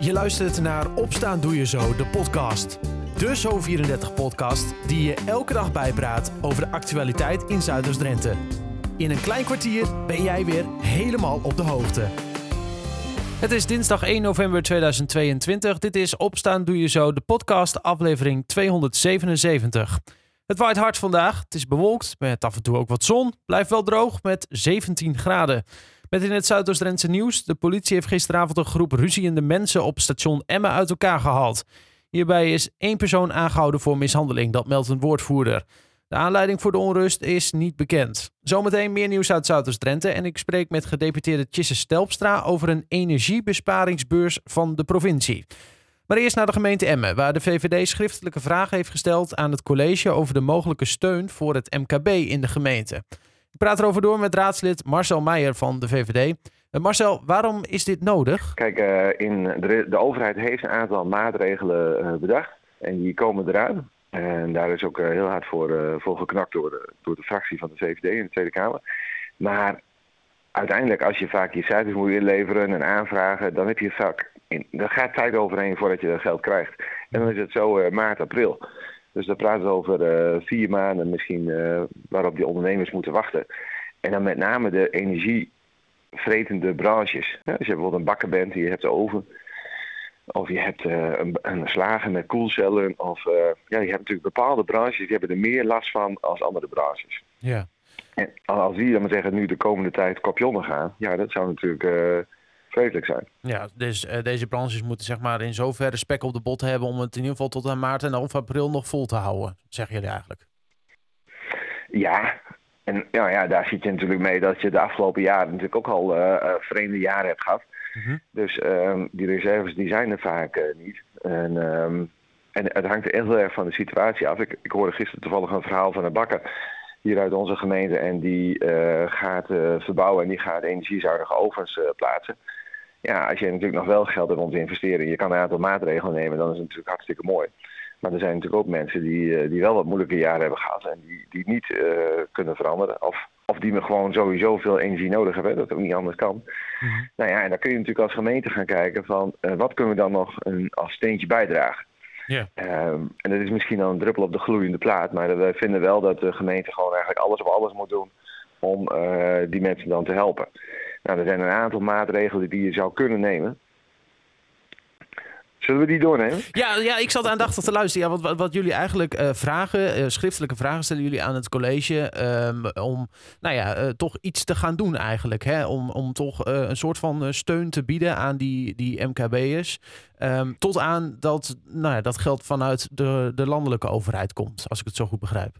Je luistert naar Opstaan Doe Je Zo, de podcast. De Zo34-podcast die je elke dag bijpraat over de actualiteit in Zuiders-Drenthe. In een klein kwartier ben jij weer helemaal op de hoogte. Het is dinsdag 1 november 2022. Dit is Opstaan Doe Je Zo, de podcast, aflevering 277. Het waait hard vandaag. Het is bewolkt met af en toe ook wat zon. Blijft wel droog met 17 graden. Met in het Zuidoost-Drentse nieuws. De politie heeft gisteravond een groep ruziende mensen op station Emmen uit elkaar gehaald. Hierbij is één persoon aangehouden voor mishandeling. Dat meldt een woordvoerder. De aanleiding voor de onrust is niet bekend. Zometeen meer nieuws uit Zuidoost-Drenthe. En ik spreek met gedeputeerde Tjisse Stelpstra over een energiebesparingsbeurs van de provincie. Maar eerst naar de gemeente Emmen, waar de VVD schriftelijke vragen heeft gesteld aan het college over de mogelijke steun voor het MKB in de gemeente. Ik praat erover door met raadslid Marcel Meijer van de VVD. Uh, Marcel, waarom is dit nodig? Kijk, uh, in de, de, overheid heeft een aantal maatregelen uh, bedacht en die komen eraan. En daar is ook heel hard voor, voor geknakt door de, door de fractie van de VVD in de Tweede Kamer. Maar uiteindelijk, als je vaak je cijfers moet inleveren en aanvragen, dan heb je vaak er gaat tijd overheen voordat je dat geld krijgt. En dan is het zo maart, april. Dus dan praten we over uh, vier maanden misschien uh, waarop die ondernemers moeten wachten. En dan met name de energievretende branches. Ja, als je bijvoorbeeld een bakker bent en je hebt de oven. Of je hebt een, een, slager met koelcellen. Of ja, je hebt natuurlijk bepaalde branches die hebben er meer last van als andere branches. Ja. En als die dan maar zeggen nu de komende tijd kopje gaan. Ja, dat zou natuurlijk vreselijk zijn. Ja, dus uh, deze branches moeten zeg maar in zoverre spek op de bot hebben om het in ieder geval tot aan maart en of april nog vol te houden, zeggen jullie eigenlijk? Ja, en nou ja, daar zit je natuurlijk mee dat je de afgelopen jaren natuurlijk ook al uh, vreemde jaren hebt gehad. Mm -hmm. Dus uh, die reserves die zijn er vaak uh, niet. En, um, en het hangt er heel erg van de situatie af. Ik, ik hoorde gisteren toevallig een verhaal van een bakker hier uit onze gemeente en die gaat verbouwen en die gaat energiezuinige ovens plaatsen ja, als je natuurlijk nog wel geld hebt om te investeren, je kan een aantal maatregelen nemen, dan is het natuurlijk hartstikke mooi. Maar er zijn natuurlijk ook mensen die, die wel wat moeilijke jaren hebben gehad en die, die niet uh, kunnen veranderen. Of, of die me gewoon sowieso veel energie nodig hebben, dat ook niet anders kan. Mm -hmm. Nou ja, en dan kun je natuurlijk als gemeente gaan kijken van uh, wat kunnen we dan nog een, als steentje bijdragen. Yeah. Um, en dat is misschien dan een druppel op de gloeiende plaat, maar wij vinden wel dat de gemeente gewoon eigenlijk alles op alles moet doen om uh, die mensen dan te helpen. Nou, er zijn een aantal maatregelen die je zou kunnen nemen. Zullen we die doornemen? Ja, ja ik zat aandachtig te luisteren. Wat, wat, wat jullie eigenlijk uh, vragen, uh, schriftelijke vragen stellen jullie aan het college. Um, om nou ja, uh, toch iets te gaan doen eigenlijk. Hè? Om, om toch een soort van steun te bieden aan die, die MKB'ers. Um, tot aan dat nou ja, dat geld vanuit de, de landelijke overheid komt, als ik het zo goed begrijp.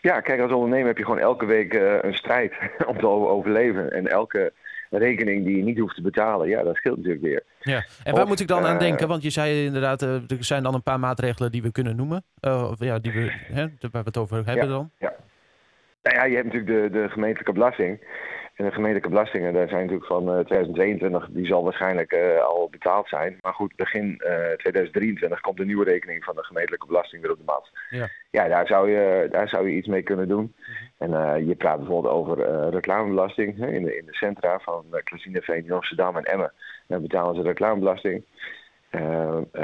Ja, kijk, als ondernemer heb je gewoon elke week uh, een strijd om te overleven. En elke rekening die je niet hoeft te betalen, ja, dat scheelt natuurlijk weer. Ja. En waar of, moet ik dan aan denken? Want je zei inderdaad, uh, er zijn dan een paar maatregelen die we kunnen noemen. ja, die we, hè, waar we het over hebben ja, dan. Ja. Nou ja, je hebt natuurlijk de, de gemeentelijke belasting. En de gemeentelijke belastingen, daar zijn natuurlijk van uh, 2022, die zal waarschijnlijk uh, al betaald zijn. Maar goed, begin uh, 2023 komt de nieuwe rekening van de gemeentelijke belasting weer op de mat. Ja, ja daar, zou je, daar zou je iets mee kunnen doen. -hmm. En je praat bijvoorbeeld over reclamebelasting hè, in, de, in de centra van uh, Klazineveen, Amsterdam en Emmen. Dan betalen ze reclamebelasting.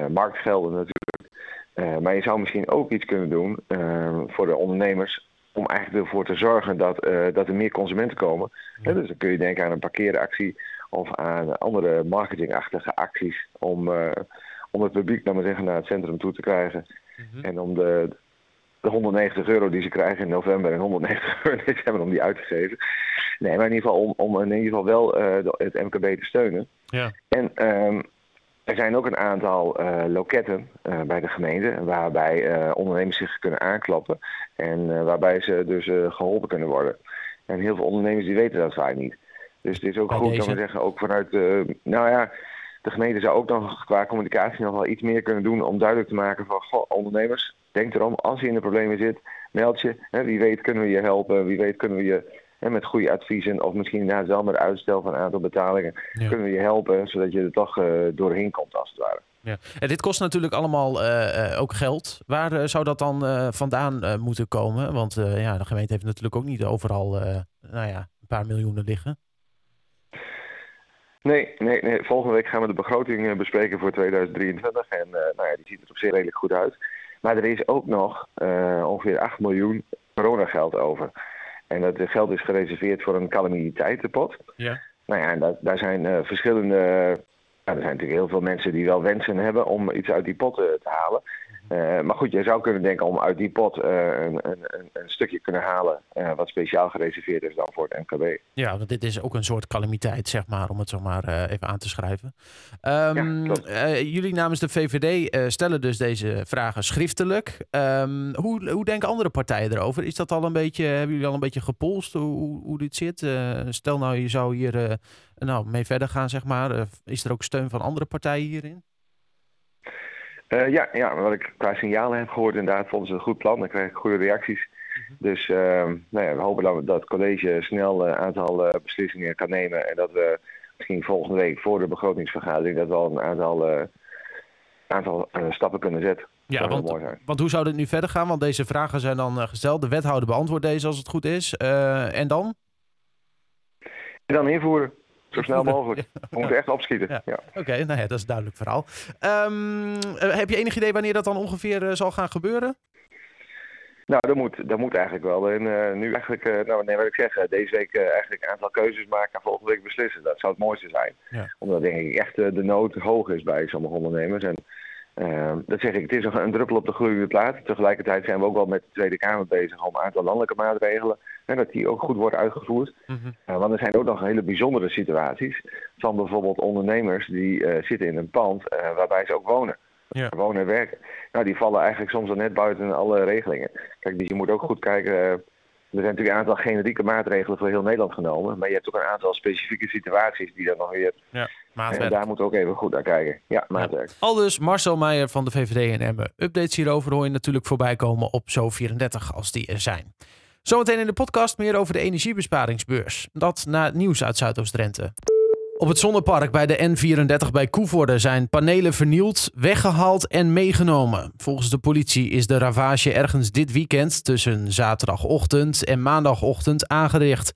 marktgelden natuurlijk. maar je zou misschien ook iets kunnen doen voor de ondernemers om eigenlijk ervoor te zorgen dat, uh, dat er meer consumenten komen. Ja. dus dan kun je denken aan een parkeeractie of aan andere marketingachtige acties om, uh, om het publiek maar zeggen, naar het centrum toe te krijgen. Mm -hmm. En om de, de 190 euro die ze krijgen in november en 190 euro in december om die uit te geven. Nee, maar in ieder geval om, om in ieder geval wel uh, het MKB te steunen. Ja. En um, er zijn ook een aantal uh, loketten uh, bij de gemeente waarbij uh, ondernemers zich kunnen aankloppen en waarbij ze dus geholpen kunnen worden. En heel veel ondernemers die weten dat vaak niet. Dus het is ook Bij goed, deze? kan we zeggen, ook vanuit, nou ja, de gemeente zou ook nog qua communicatie nog wel iets meer kunnen doen om duidelijk te maken van, goh, ondernemers, denk erom, als je in de problemen zit, meld je. Hè, wie weet kunnen we je helpen, wie weet kunnen we je en met goede adviezen of misschien inderdaad wel met uitstel van een aantal betalingen Ja. kunnen we je helpen zodat je er toch uh, doorheen komt als het ware. Ja. En dit kost natuurlijk allemaal uh, uh, ook geld. Waar uh, zou dat dan vandaan moeten komen? Want ja, de gemeente heeft natuurlijk ook niet overal nou ja, een paar miljoenen liggen. Nee, nee, nee, volgende week gaan we de begroting bespreken voor 2023. En nou ja, die ziet er op zich redelijk goed uit. Maar er is ook nog ongeveer 8 miljoen coronageld over. En dat geld is gereserveerd voor een calamiteitenpot. Ja. Nou ja, daar, daar zijn verschillende nou, er zijn natuurlijk heel veel mensen die wel wensen hebben om iets uit die pot te halen. Uh, maar goed, je zou kunnen denken om uit die pot uh, een, een, een, stukje kunnen halen uh, wat speciaal gereserveerd is dan voor het MKB. Ja, want dit is ook een soort calamiteit, zeg maar, om het zo maar even aan te schrijven. Um, ja, jullie namens de VVD stellen dus deze vragen schriftelijk. Um, hoe, hoe denken andere partijen erover? Is dat al een beetje, hebben jullie al een beetje gepolst hoe, hoe dit zit? stel nou, je zou hier nou, mee verder gaan, zeg maar. is er ook steun van andere partijen hierin? Uh, ja, ja, wat ik qua signalen heb gehoord, inderdaad, vonden ze een goed plan. Dan krijg ik goede reacties. Mhm. Dus uh, nou ja, we hopen dat, dat het college snel een aantal uh, beslissingen kan nemen. En dat we misschien volgende week voor de begrotingsvergadering dat we al een aantal, aantal stappen kunnen zetten. Ja, want, want, hoe zou dit nu verder gaan? Want deze vragen zijn dan gesteld. De wethouder beantwoordt deze als het goed is. en dan? En dan invoeren. Zo snel mogelijk. We moeten echt opschieten. Ja. Oké, nou ja, dat is een duidelijk verhaal. Um, heb je enig idee wanneer dat dan ongeveer uh, zal gaan gebeuren? Nou, dat moet, dat moet eigenlijk wel. En uh, nu eigenlijk, uh, nou nee, wat ik zeg, deze week eigenlijk een aantal keuzes maken en volgende week beslissen. Dat zou het mooiste zijn. Ja. Omdat denk ik echt de nood hoog is bij sommige ondernemers. En uh, dat zeg ik, het is een, druppel op de gloeiende plaat. Tegelijkertijd zijn we ook wel met de Tweede Kamer bezig om een aantal landelijke maatregelen. En dat die ook goed worden uitgevoerd. Mm want er zijn ook nog hele bijzondere situaties. Van bijvoorbeeld ondernemers die uh, zitten in een pand uh, waarbij ze ook wonen. Ja. Wonen en werken. Nou, die vallen eigenlijk soms al net buiten alle regelingen. Kijk, dus je moet ook goed kijken er zijn natuurlijk een aantal generieke maatregelen voor heel Nederland genomen. Maar je hebt ook een aantal specifieke situaties die dan nog weer... Ja, En daar moeten we ook even goed naar kijken. Ja, maatwerk. Ja. Aldus Marcel Meijer van de VVD en Emmen. Updates hierover hoor je natuurlijk voorbij komen op Zo34 als die er zijn. Zometeen in de podcast meer over de energiebesparingsbeurs. Dat na het nieuws uit Zuidoost-Drenthe. Op het zonnepark bij de N34 bij Koevoorde zijn panelen vernield, weggehaald en meegenomen. Volgens de politie is de ravage ergens dit weekend tussen zaterdagochtend en maandagochtend aangericht.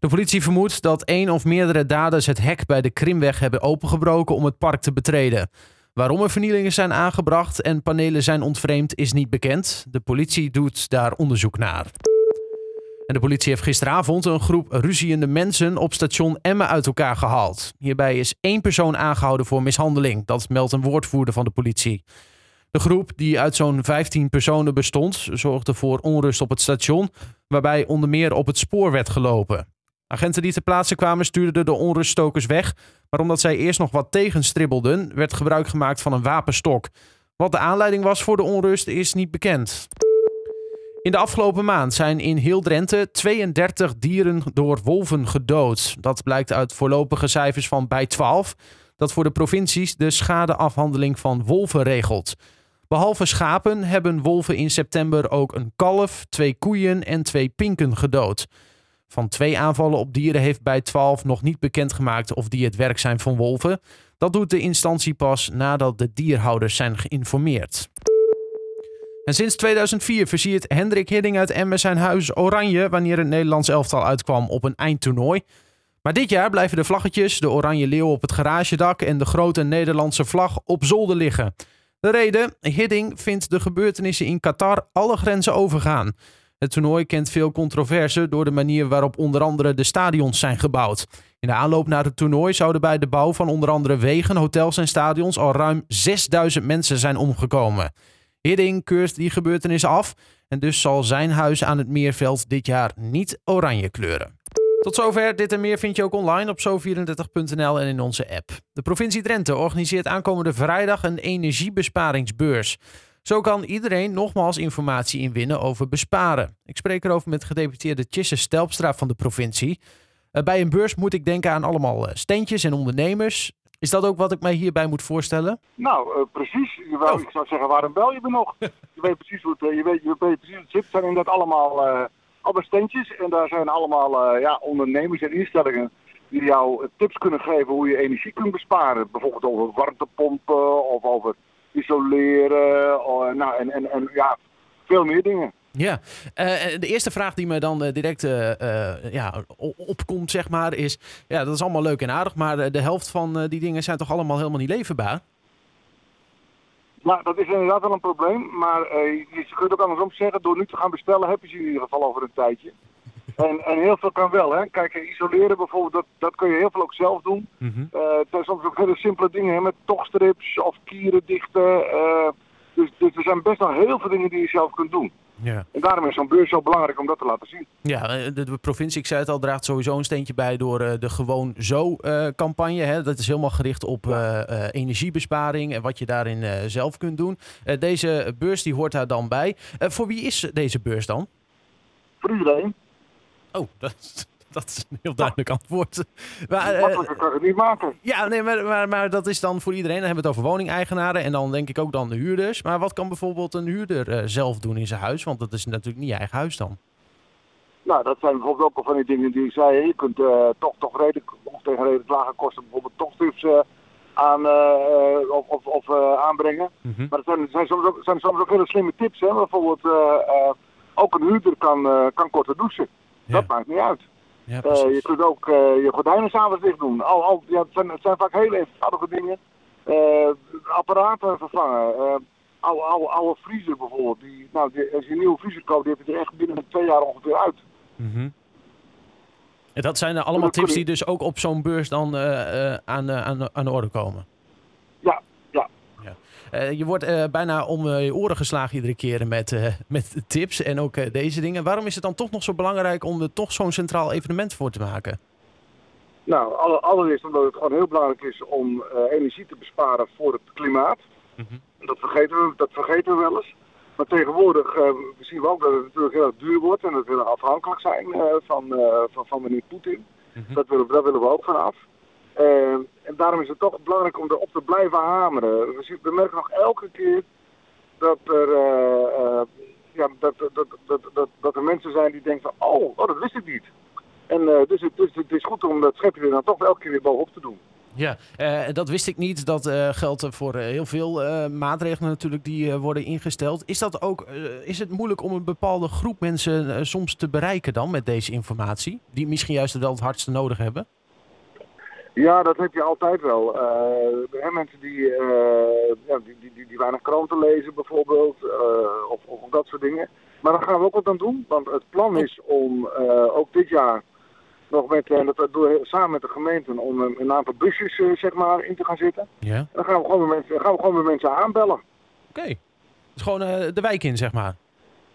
De politie vermoedt dat één of meerdere daders het hek bij de Krimweg hebben opengebroken om het park te betreden. Waarom er vernielingen zijn aangebracht en panelen zijn ontvreemd is niet bekend. De politie doet daar onderzoek naar. En de politie heeft gisteravond een groep ruziende mensen op station Emmen uit elkaar gehaald. Hierbij is één persoon aangehouden voor mishandeling. Dat meldt een woordvoerder van de politie. De groep, die uit zo'n 15 personen bestond, zorgde voor onrust op het station, waarbij onder meer op het spoor werd gelopen. Agenten die ter plaatse kwamen stuurden de onruststokers weg, maar omdat zij eerst nog wat tegenstribbelden, werd gebruik gemaakt van een wapenstok. Wat de aanleiding was voor de onrust is niet bekend. In de afgelopen maand zijn in heel Drenthe 32 dieren door wolven gedood. Dat blijkt uit voorlopige cijfers van bij 12, dat voor de provincies de schadeafhandeling van wolven regelt. Behalve schapen hebben wolven in september ook een kalf, twee koeien en twee pinken gedood. Van twee aanvallen op dieren heeft bij 12 nog niet bekendgemaakt of die het werk zijn van wolven. Dat doet de instantie pas nadat de dierhouders zijn geïnformeerd. En sinds 2004 versiert Hendrik Hidding uit Emmen zijn huis oranje wanneer het Nederlands elftal uitkwam op een eindtoernooi. Maar dit jaar blijven de vlaggetjes, de oranje leeuw op het garagedak en de grote Nederlandse vlag op zolder liggen. De reden? Hidding vindt de gebeurtenissen in Qatar alle grenzen overgaan. Het toernooi kent veel controverse door de manier waarop onder andere de stadions zijn gebouwd. In de aanloop naar het toernooi zouden bij de bouw van onder andere wegen, hotels en stadions al ruim 6000 mensen zijn omgekomen. Hidding keurt die gebeurtenis af en dus zal zijn huis aan het Meerveld dit jaar niet oranje kleuren. Tot zover. Dit en meer vind je ook online op zo34.nl en in onze app. De provincie Drenthe organiseert aankomende vrijdag een energiebesparingsbeurs. Zo kan iedereen nogmaals informatie inwinnen over besparen. Ik spreek erover met gedeputeerde Tjisse Stelpstra van de provincie. Eh, bij een beurs moet ik denken aan allemaal eh, steentjes en ondernemers. Is dat ook wat ik mij hierbij moet voorstellen? Nou, uh, precies. Je oh. Ik zou zeggen, waarom bel je me nog? je weet precies hoe het, je weet, je weet precies hoe het zit. Het zijn inderdaad allemaal, uh, allemaal steentjes. En daar zijn allemaal uh, ja, ondernemers en instellingen die jou tips kunnen geven hoe je energie kunt besparen. Bijvoorbeeld over warmtepompen of over isoleren. Of, nou, en, en, en ja, veel meer dingen. Ja, de eerste vraag die me dan direct ja, opkomt, zeg maar, is... Ja, dat is allemaal leuk en aardig, maar de helft van die dingen zijn toch allemaal helemaal niet leverbaar? Nou, dat is inderdaad wel een probleem. Maar je kunt ook andersom zeggen, door nu te gaan bestellen heb je ze in ieder geval over een tijdje. En, en heel veel kan wel. Hè. Kijk, isoleren bijvoorbeeld, dat, dat kun je heel veel ook zelf doen. Mm -hmm. uh, zijn soms ook hele simpele dingen hè, met tochtstrips of kieren dichten. Uh, dus, dus er zijn best wel heel veel dingen die je zelf kunt doen. Ja. En daarom is zo'n beurs zo belangrijk om dat te laten zien. Ja, eh, de, provincie, ik zei het al, draagt sowieso een steentje bij door uh, de Gewoon Zo-campagne. Uh, dat is helemaal gericht op uh, energiebesparing en wat je daarin zelf kunt doen. deze beurs die hoort daar dan bij. voor wie is deze beurs dan? Voor iedereen. Oh, dat, dat is een heel duidelijk antwoord. Maar, uh, Makkelijker kan het niet maken. Ja, nee, maar, maar, maar, dat is dan voor iedereen. Dan hebben we het over woningeigenaren en dan denk ik ook dan de huurders. Maar wat kan bijvoorbeeld een huurder uh, zelf doen in zijn huis? Want dat is natuurlijk niet je eigen huis dan. Nou, dat zijn bijvoorbeeld ook al van die dingen die ik zei. Je kunt uh, toch, toch redelijk, of tegen redelijk lage kosten bijvoorbeeld toch tips aan, of, of, of aanbrengen. Mm -hmm. Maar er zijn, zijn, soms ook, zijn soms ook hele slimme tips. Hè? Bijvoorbeeld ook een huurder kan, kan korter douchen. Dat maakt niet uit. Ja, uh, je kunt ook uh, je gordijnen s'avonds dicht doen. Al, al, ja, het, zijn, het zijn vaak hele eenvoudige dingen. Uh, apparaten vervangen. oude, oude, oude vriezer bijvoorbeeld. Die, nou, die, als je een nieuwe vriezer koopt, die heb je er echt binnen twee jaar ongeveer uit. Mm -hmm. En dat zijn allemaal tips die dus ook op zo'n beurs dan aan, aan, aan de orde komen? Uh, je wordt uh, bijna om uh, je oren geslagen iedere keer met, met tips en ook deze dingen. Waarom is het dan toch nog zo belangrijk om er toch zo'n centraal evenement voor te maken? Nou, alle, allereerst omdat het gewoon heel belangrijk is om energie te besparen voor het klimaat. Mm -hmm. dat, vergeten we, dat vergeten we wel eens. Maar tegenwoordig zien we ook dat het natuurlijk heel duur wordt en dat we afhankelijk zijn van, van, van meneer Poetin. Mm -hmm. dat, willen, daar willen we ook vanaf. Uh, en daarom is het toch belangrijk om erop te blijven hameren. We, we merken nog elke keer dat er, uh, uh, ja, dat, dat, dat, dat, er mensen zijn die denken van, oh, oh dat wist ik niet. En dus, het, dus het is goed om dat schepje er dan toch elke keer weer bovenop te doen. Ja, dat wist ik niet. Dat geldt voor heel veel maatregelen natuurlijk die worden ingesteld. Is, dat ook, is het moeilijk om een bepaalde groep mensen soms te bereiken dan met deze informatie? Die misschien juist wel het hardste nodig hebben? Ja, dat heb je altijd wel. Uh, mensen die, uh, ja, die, die, die, weinig kranten lezen bijvoorbeeld, uh, of, of, dat soort dingen. Maar daar gaan we ook wat aan doen, want het plan is om ook dit jaar nog met, en dat doen we samen met de gemeenten, om een, een aantal busjes zeg maar in te gaan zitten. Ja. En dan gaan we gewoon met mensen, gaan we gewoon met mensen aanbellen. Oké, okay. dus gewoon de wijk in zeg maar.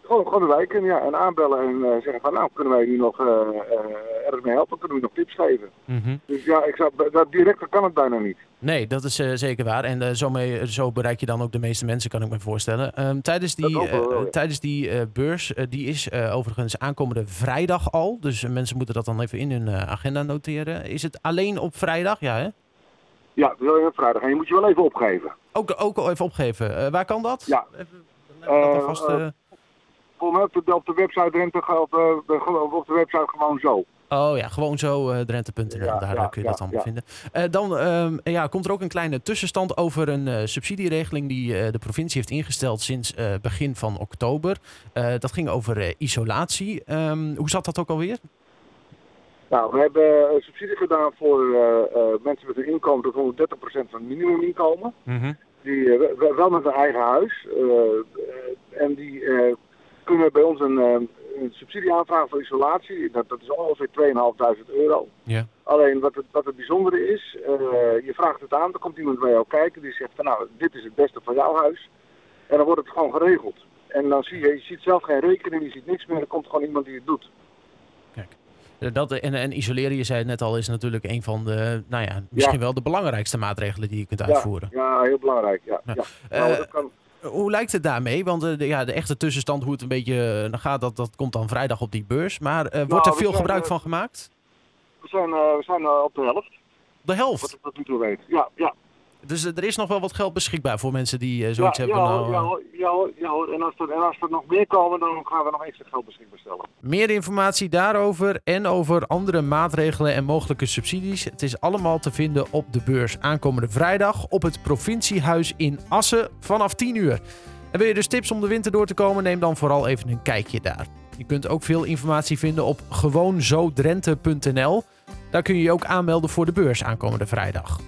Gewoon, gewoon de wijk in, ja. En aanbellen en uh, zeggen van, nou, kunnen wij nu nog uh, uh, ergens mee helpen? Kunnen we nog tips geven? Mm -hmm. Dus ja, ik zou, dat directer kan het bijna niet. Nee, dat is zeker waar. En zo, mee, zo bereik je dan ook de meeste mensen, kan ik me voorstellen. Um, tijdens die, wel, ja. tijdens die beurs, die is overigens aankomende vrijdag al. Dus mensen moeten dat dan even in hun agenda noteren. Is het alleen op vrijdag? Ja, hè? Ja, vrijdag. En je moet je wel even opgeven. Ook, ook even opgeven. waar kan dat? Ja. Even, dat alvast, op de, op de website Drenthe of de, op de website gewoon zo. Oh ja, gewoon zo uh, Drenthe.nl, ja, daar ja, kun je dat allemaal vinden. Uh, dan um, ja, komt er ook een kleine tussenstand over een uh, subsidieregeling die de provincie heeft ingesteld sinds begin van oktober. dat ging over isolatie. Um, hoe zat dat ook alweer? Nou, we hebben subsidie gedaan voor mensen met een inkomen tot 130% van het minimuminkomen. Mm -hmm. Die wel met een eigen huis. en die kunnen we bij ons een, eh, een subsidie aanvragen voor isolatie. Dat, dat is ongeveer 2.500 euro. Ja. Alleen wat het, wat het bijzondere is, uh, je vraagt het aan, dan komt iemand bij jou kijken die zegt van nou, dit is het beste voor jouw huis. En dan wordt het gewoon geregeld. En dan zie je, je ziet zelf geen rekening, je ziet niks meer, er komt gewoon iemand die het doet. Kijk. Eh, dat, en, en isoleren, je zei het net al, is natuurlijk een van de, nou ja, misschien wel de belangrijkste maatregelen die je kunt uitvoeren. Ja, ja heel belangrijk. Ja, ja. Nou, dat kan, hoe lijkt het daarmee? Want uh, de, ja, de echte tussenstand, hoe het een beetje uh, gaat, dat, dat komt dan vrijdag op die beurs. Maar uh, wordt nou, er veel zijn, gebruik van gemaakt? We zijn, we zijn op de helft. De helft? Wat ik tot nu toe weet, ja. ja. Dus er is nog wel wat geld beschikbaar voor mensen die zoiets ja, hebben. Nou, ja, ja, ja, en, als er, en als er nog meer komen, dan gaan we nog extra geld beschikbaar stellen. Meer informatie daarover en over andere maatregelen en mogelijke subsidies. Het is allemaal te vinden op de beurs aankomende vrijdag op het provinciehuis in Assen vanaf 10 uur. En wil je dus tips om de winter door te komen, neem dan vooral even een kijkje daar. Je kunt ook veel informatie vinden op gewoonzodrenthe.nl. Daar kun je je ook aanmelden voor de beurs aankomende vrijdag.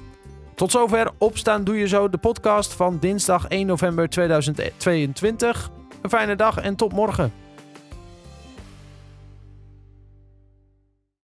Tot zover Opstaan Doe Je Zo, de podcast van dinsdag 1 november 2022. Een fijne dag en tot morgen.